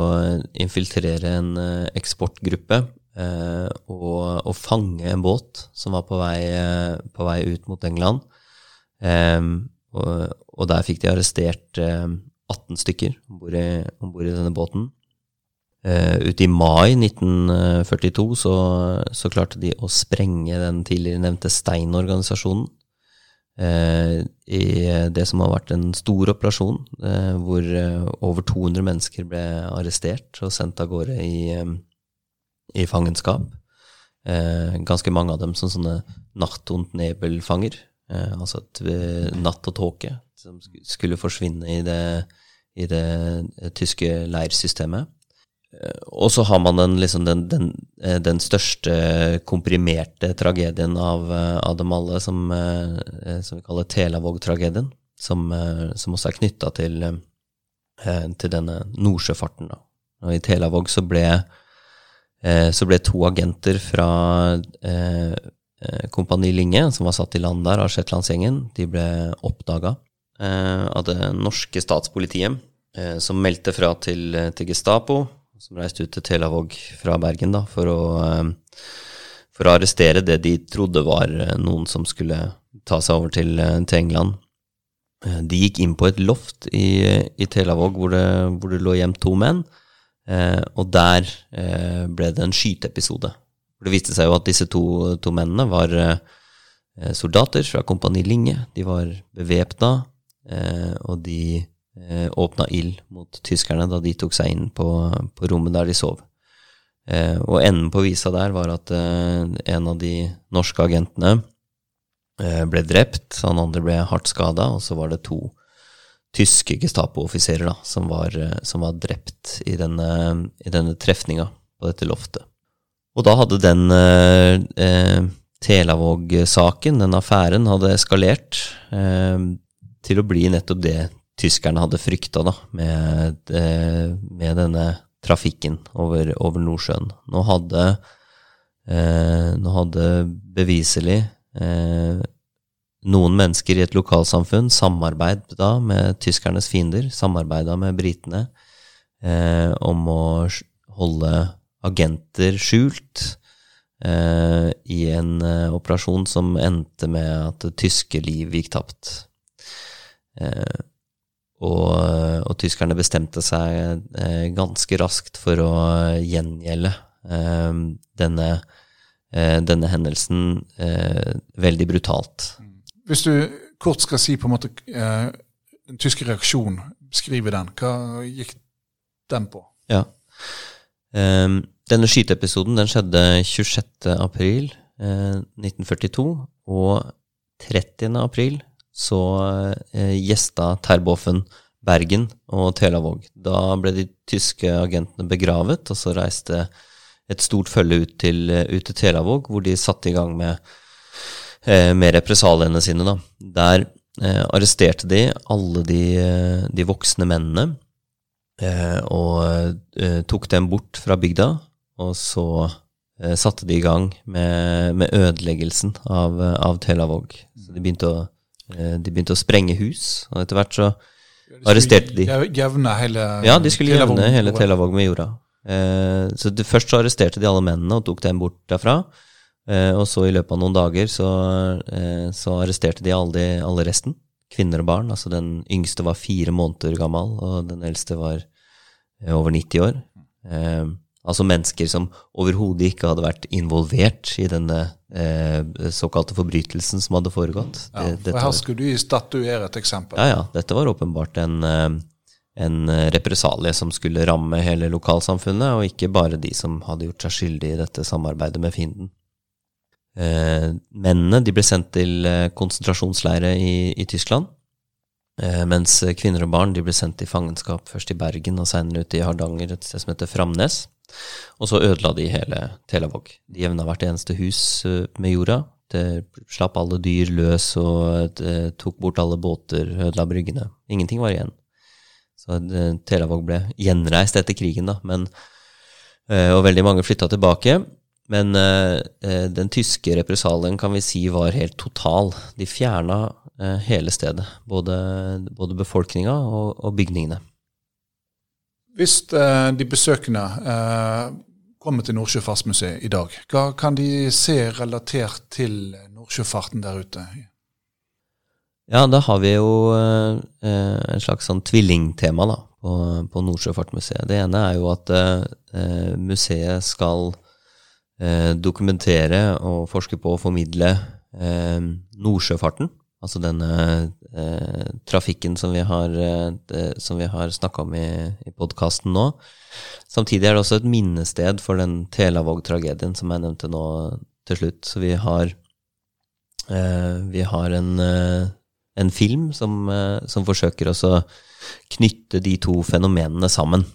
infiltrere en eh, eksportgruppe eh, og, og, fange en båt som var på vei, eh, på vei ut mot England. Eh, og, og, der fikk de arrestert 18 stykker om bord i denne båten. Uh, ute i mai 1942 så, så, klarte de å sprenge den tidligere nevnte Stein-organisasjonen. Uh, I det som har vært en stor operasjon, uh, hvor over 200 mennesker ble arrestert og sendt av gårde i, i fangenskap. ganske mange av dem som sånne natt- und Nebel-fanger. altså et natt og tåke som skulle forsvinne i det, i det tyske leirsystemet. Eh, og så har man den, liksom den, den, eh, den, største komprimerte tragedien av, eh, av dem alle, som, som, vi kaller Telavåg-tragedien. Som, som, også er knytta til, til, denne nordsjøfarten. Da. Og I Telavåg så ble, så ble to agenter fra Kompani Linge, som var satt i land der av Shetlandsgjengen, de ble oppdaga av det norske statspolitiet, som meldte fra til, til Gestapo som reiste ut til Telavåg fra Bergen da, for å, eh, for å arrestere det de trodde var eh, noen som skulle ta seg over til, til England. De gikk inn på et loft i, i Telavåg hvor det, hvor det lå gjemt to menn. Eh, og der eh, ble det en skyteepisode. Det viste seg jo at disse to, to mennene var eh, soldater fra Kompani Linge. De var bevæpna, eh, og de eh, åpna ild mot tyskerne da de tok seg inn på, på rommet der de sov. Eh, og enden på visa der var at eh, en av de norske agentene ble drept, han andre ble hardt skada, og så var det to tyske Gestapo-offiserer som, som, var drept i denne, i denne trefninga på dette loftet. Og da hadde den eh, eh, Telavåg-saken, den affæren, hadde eskalert eh, til å bli nettopp det tyskerne hadde frykta, med, eh, med, denne trafikken over, over Nordsjøen. Nå hadde, eh, nå hadde beviselig eh, noen mennesker i et lokalsamfunn samarbeida med tyskernes fiender, samarbeida med britene om å holde agenter skjult eh, i en eh, operasjon som endte med at tyske liv gikk tapt. Eh, og, og, tyskerne bestemte seg eh, ganske raskt for å gjengjelde eh, denne, eh, denne, hendelsen veldig brutalt. Hvis du kort skal si på en måte den tyske reaksjonen, beskrive den, hva gikk den på? Ja. Um, denne skyteepisoden den skjedde 26. april eh, 1942, og 30. april så eh, gjesta Terboven Bergen og Telavåg. Da ble de tyske agentene begravet, og så reiste et stort følge ut til, ut til Telavåg, hvor de satte i gang med, eh, med represaliene sine. Da. Der eh, arresterte de alle de, eh, de voksne mennene Eh, og eh, tok dem bort fra bygda, og så eh, satte de i gang med, med ødeleggelsen av, av Telavåg. Så de begynte, å, de begynte å sprenge hus, og etter hvert så arresterte de Jevne hele Ja, de skulle jevne hele Telavåg med jorda. så det, først så arresterte de alle mennene og tok dem bort derfra. og så i løpet av noen dager så, så arresterte de alle, alle resten kvinner og barn. Altså den yngste var fire måneder gammel, og den eldste var eh, over 90 år. Altså mennesker som overhodet ikke hadde vært involvert i denne eh, såkalte forbrytelsen som hadde foregått. Ja, for Her skulle du statuere et eksempel. Ja, ja. Dette var åpenbart en, eh, en represalie som skulle ramme hele lokalsamfunnet, og ikke bare de som hadde gjort seg skyldig i dette samarbeidet med fienden. Eh, mennene de ble sendt til eh, konsentrasjonsleire i, i Tyskland, mens kvinner og barn ble sendt i fangenskap, først i Bergen og senere ut i Hardanger, et sted som heter Framnes. Og så ødela de hele Telavåg. De jevna hvert eneste hus med jorda. Det slapp alle dyr løs og tok bort alle båter, ødela bryggene. Ingenting var igjen. Så Telavåg ble gjenreist etter krigen, da, men, og veldig mange flytta tilbake. Men eh, eh, den tyske represalien kan vi si var helt total. De fjerna eh, hele stedet. Både, både befolkninga og, og, bygningene. Hvis eh, de besøkende eh, kommer til Nordsjøfartsmuseet i dag, hva kan de se relatert til nordsjøfarten der ute? Ja, da har vi jo eh, en slags sånn tvillingtema da, på, på Nordsjøfartmuseet. Det ene er jo at museet skal eh, dokumentere og forske på og formidle eh, nordsjøfarten. Altså denne eh, trafikken som vi har, eh, snakka om i, i podkasten nå. Samtidig er det også et minnested for den Telavåg-tragedien som jeg nevnte nå til slutt. Så vi har, eh, vi har en, eh, en, film som, som forsøker å knytte de to fenomenene sammen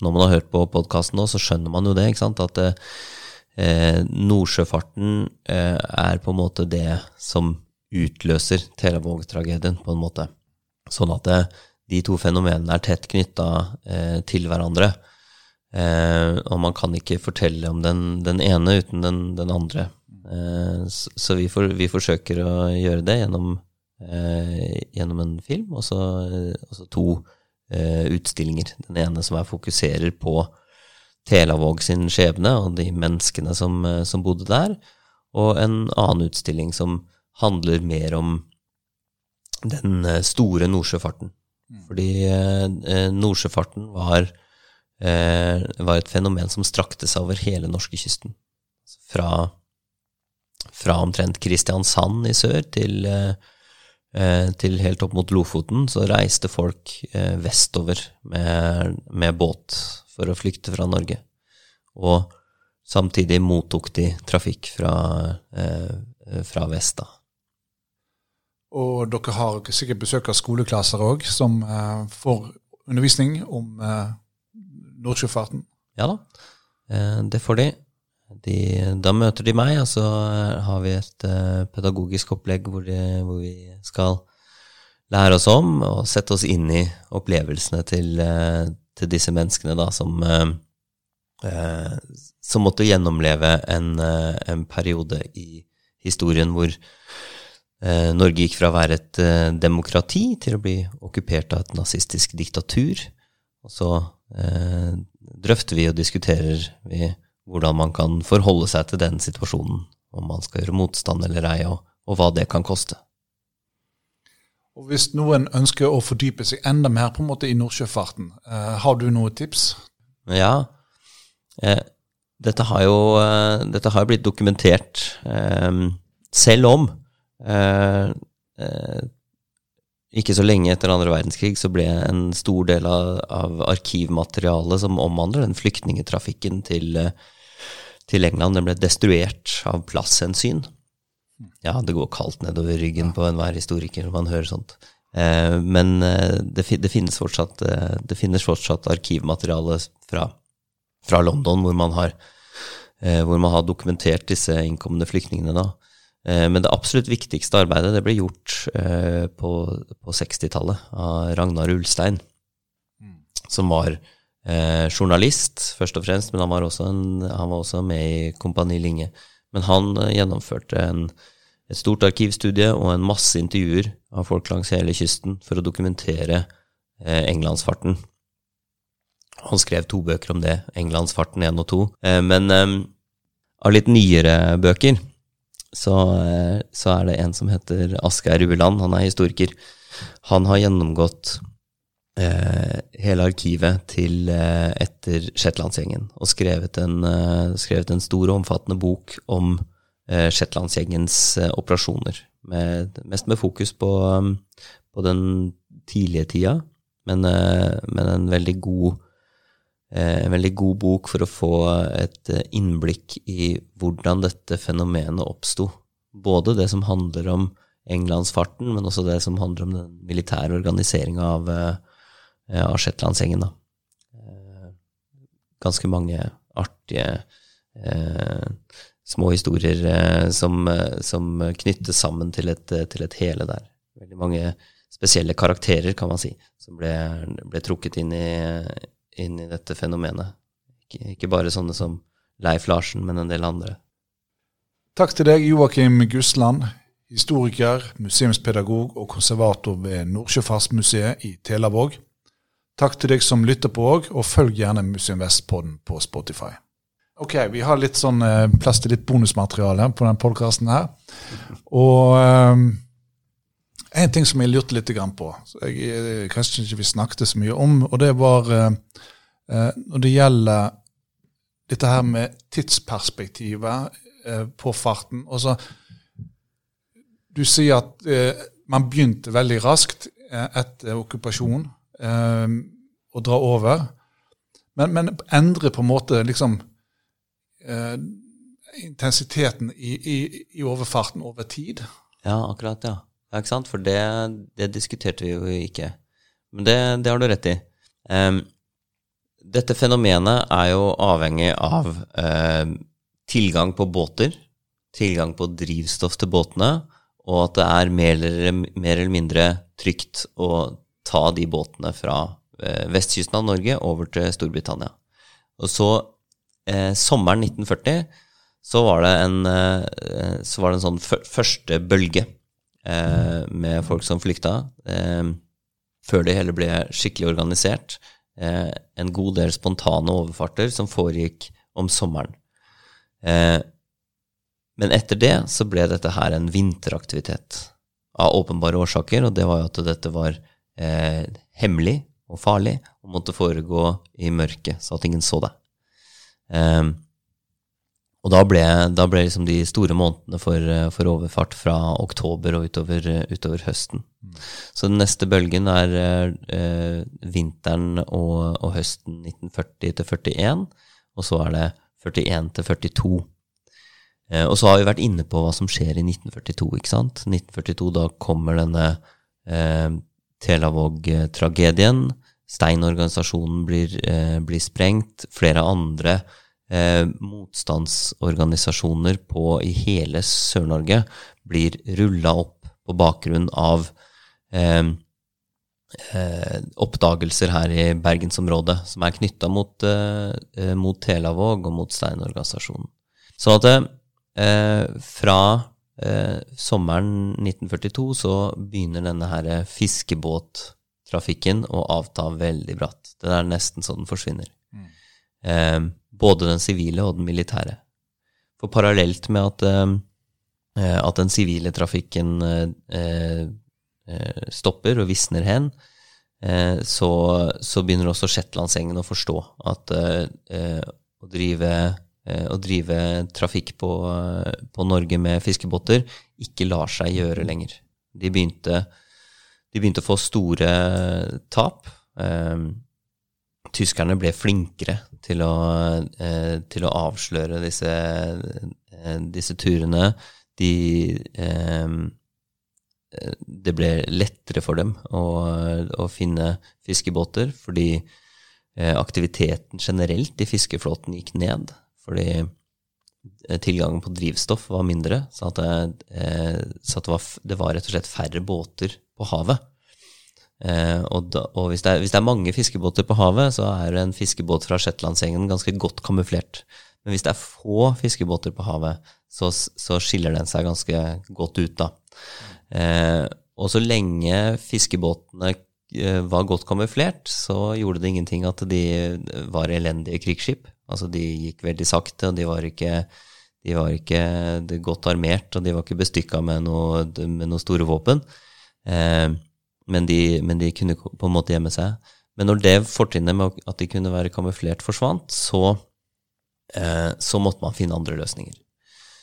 når man har hørt på podkasten nå, så skjønner man jo det, ikke sant? At eh, nordsjøfarten eh, er på en måte det som utløser Telavåg-tragedien, på en måte. Sånn at det, eh, de to fenomenene er tett knytta eh, til hverandre. Eh, og man kan ikke fortelle om den, den ene uten den, den andre. Eh, så, så vi, for, vi, forsøker å gjøre det gjennom, gjennom en film, og så to eh, utstillinger. Den ene som er fokuserer på Telavåg sin skjebne og de menneskene som, eh, som, bodde der, og en annen utstilling som handler mer om den eh, store nordsjøfarten. Fordi eh, nordsjøfarten var, eh, var et fenomen som strakte seg over hele norskekysten. Fra, fra omtrent Kristiansand i sør til, eh, til helt opp mot Lofoten så reiste folk eh, vestover med, med båt for å flykte fra Norge. Og samtidig mottok de trafikk fra, eh, fra vest. da. Og dere har sikkert besøk av skoleklasser òg, som eh, får undervisning om eh, Nordsjøfarten. Ja da, eh, det får de. De. Da møter de meg, og så eh, har vi et uh, pedagogisk opplegg hvor, de, hvor, vi skal lære oss om og sette oss inn i opplevelsene til, uh, til disse menneskene da, som, som måtte gjennomleve en, en periode i historien hvor Norge gikk fra å være et demokrati til å bli okkupert av et nazistisk diktatur. Og så drøfter vi og diskuterer vi hvordan man kan forholde seg til den situasjonen. Om man skal gjøre motstand eller ei, og, og, hva det kan koste. Og Hvis noen ønsker å fordype seg enda mer på en måte i nordsjøfarten, eh, har du noen tips? Ja. Eh, dette har jo dette har blitt dokumentert selv om Eh, eh, ikke så lenge etter andre verdenskrig så ble en stor del av, av arkivmaterialet som omhandler den flyktningetrafikken til, eh, til, England, den ble destruert av plasshensyn. Ja, det går kaldt nedover ryggen på enhver historiker når man hører sånt. Eh, men det, det, finnes fortsatt, det finnes fortsatt arkivmateriale fra, fra London hvor man, har, hvor man har dokumentert disse innkomne flyktningene. da. Eh, men det absolutt viktigste arbeidet det ble gjort eh, på, på 60-tallet av Ragnar Ulstein, mm. som var eh, journalist, først og fremst, men han var også, en, han var også med i Kompani Linge. Men han gjennomførte en, et stort arkivstudie og en masse intervjuer av folk langs hele kysten for å dokumentere englandsfarten. Han skrev to bøker om det, Englandsfarten 1 og 2. Men av litt nyere bøker så, eh, så, er det en som heter Asgeir Ueland. Han er historiker. Han har gjennomgått eh, hele arkivet til eh, etter Shetlandsgjengen og skrevet en, eh, skrevet en, stor og omfattende bok om eh, Shetlandsgjengens eh, operasjoner. Med, mest med fokus på, på den tidlige tida, men, men en veldig god en veldig god bok for å få et eh, innblikk i hvordan dette fenomenet oppsto. Både det som handler om englandsfarten, men også det som handler om den militære organiseringa av, eh, av Shetlandsgjengen. Ganske mange artige eh, små historier eh, som, som, knyttes sammen til et, til et, hele der. Veldig mange spesielle karakterer, kan man si, som ble, ble trukket inn i, inn i dette fenomenet. Ikke, ikke, bare sånne som Leif Larsen, men en del andre. Takk til deg, Joakim Gusland, historiker, museumspedagog og konservator ved Nordsjøfartsmuseet i Telavåg. Takk til deg som lytter på òg, og følg gjerne Museum Vest-podden på Spotify. Ok, vi har litt sånn eh, plass til litt bonusmateriale på denne podkasten her. Og um, en ting som jeg lurte litt på, jeg, kanskje ikke vi snakket så mye om, og det var eh, eh, når det gjelder dette her med tidsperspektivet eh, på farten. Altså, du sier at man begynte veldig raskt etter okkupasjon å dra over, men, men endre på en måte liksom intensiteten i, i, i overfarten over tid. Ja, akkurat, ja. Ja, ikke sant? For det, det diskuterte vi jo ikke. Men det, det har du rett i. Um, dette fenomenet er jo avhengig av um, tilgang på båter, tilgang på drivstoff til båtene, og at det er mer eller, mer eller mindre trygt å ta de båtene fra uh, vestkysten av Norge over til Storbritannia. Og så, uh, sommeren 1940, så var det en, uh, var det en sånn første bølge eh, med folk som flykta, eh, før det hele ble skikkelig organisert. Eh, en god del spontane overfarter som foregikk om sommeren. Eh, Men etter det så ble dette her en vinteraktivitet av åpenbare årsaker, og det var jo at dette var eh, hemmelig og farlig og måtte foregå i mørket, så at ingen så det. Og da ble, da ble liksom de store månedene for, for, overfart fra oktober og utover, utover høsten. Mm. Så den neste bølgen er eh, vinteren og, og, høsten 1940 41, og så er det 41 til 42. Eh, og så har vi vært inne på hva som skjer i 1942, ikke sant. 1942, da kommer denne eh, Telavåg-tragedien. Steinorganisasjonen blir, eh, blir sprengt. Flere andre eh, motstandsorganisasjoner på, i hele Sør-Norge blir rulla opp på bakgrunn av eh, eh, oppdagelser her i bergensområdet som er knytta mot, eh, eh, mot Telavåg og mot Steinorganisasjonen. Så at eh, fra sommeren 1942 så begynner denne her fiskebåttrafikken å avta veldig bratt. Det er nesten så den forsvinner. Mm både den sivile og den militære. For parallelt med at, eh, at den sivile trafikken eh, eh, stopper og visner hen, så, så begynner også Shetlandsengen å forstå at å drive, å drive trafikk på, på, Norge med fiskebåter ikke lar seg gjøre lenger. De begynte, de begynte å få store tap. Tyskerne ble flinkere til å, eh, til å avsløre disse, eh, disse, turene. De eh, Det ble lettere for dem å, å finne fiskebåter, fordi aktiviteten generelt i fiskeflåten gikk ned. Fordi tilgangen på drivstoff var mindre, så, det, så det, var, det var rett og slett færre båter på havet. Eh, og, da, og hvis, det er, hvis, det er, mange fiskebåter på havet, så er en fiskebåt fra Shetlandsgjengen ganske godt kamuflert. Men hvis det er få fiskebåter på havet, så, så skiller den seg ganske godt ut, da. Eh, og så lenge fiskebåtene eh, var godt kamuflert, så gjorde det ingenting at de var elendige krigsskip. Altså, de gikk veldig sakte, og de var ikke, de var ikke godt armert, og de var ikke bestykka med, noe, med noen store våpen. Eh, men de, men de, kunne på en måte gjemme seg. Men når det fortrinnet med at de kunne være kamuflert, forsvant, så, eh, så måtte man finne andre løsninger.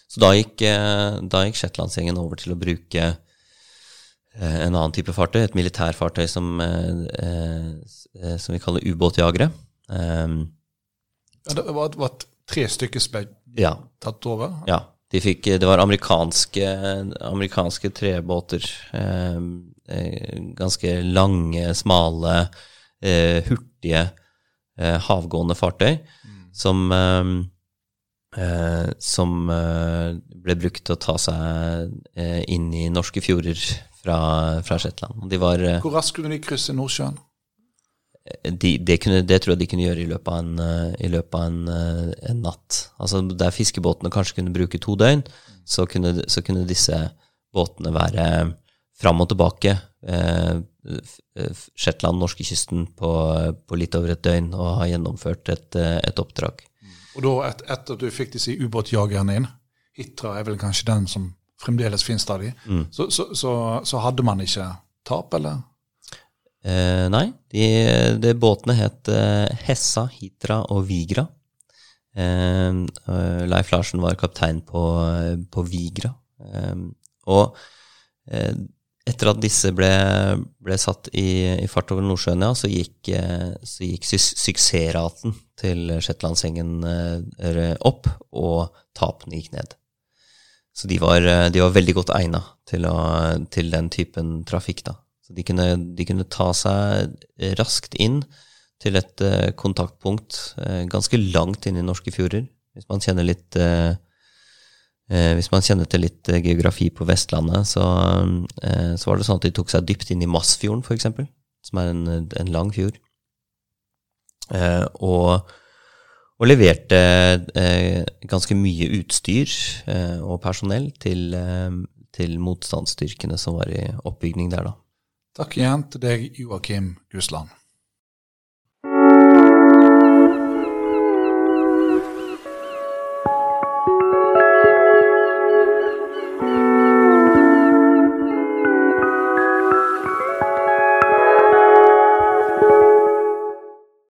Så da gikk, eh, da gikk Shetlandsgjengen over til å bruke eh, en annen type fartøy, et militærfartøy som, eh, eh, som vi kaller ubåtjagere. Eh, ja, det var, var tre stykker som ble ja. tatt over? Ja. De fikk, det var amerikanske, amerikanske trebåter. Eh, Eh, ganske lange, smale, eh, hurtige, eh, havgående fartøy mm. som som ble brukt til å ta seg inn i norske fjorder fra, fra Shetland. De var, Hvor raskt kunne de krysse Nordsjøen? De, det, kunne, det, tror jeg de kunne gjøre i løpet av en, i løpet av en, en natt. Altså Der fiskebåtene kanskje kunne bruke to døgn, så kunne, så kunne disse båtene være fram og tilbake eh, Shetland, norskekysten, på, på litt over et døgn og har gjennomført et, eh, et oppdrag. Og da, et, etter at du fikk disse ubåtjagerne inn, Hitra er vel kanskje den som fremdeles finnes stadig, mm. så, så, så, så, hadde man ikke tap, eller? Eh, nei, de, de, båtene het eh, Hessa, Hitra og Vigra. Eh, Leif Larsen var kaptein på, på Vigra. Eh, og etter at disse ble, ble satt i, i, fart over Nordsjøen, ja, så gikk, eh, så gikk suksessraten til Shetlandsengen eh, opp, og tapene gikk ned. Så de var, eh, de var veldig godt egna til, til, den typen trafikk. da. Så de kunne, de kunne, ta seg raskt inn til et kontaktpunkt ganske langt inn i norske fjorder. Hvis man kjenner litt hvis man kjenner til litt eh, geografi på Vestlandet, så, eh, så, var det sånn at de tok seg dypt inn i Massfjorden, f.eks., som er en, en lang fjord. Eh, og, og, leverte eh, ganske mye utstyr eh, og personell til, til, motstandsstyrkene som var i oppbygning der, da. Takk igjen til deg, Joakim Gusland.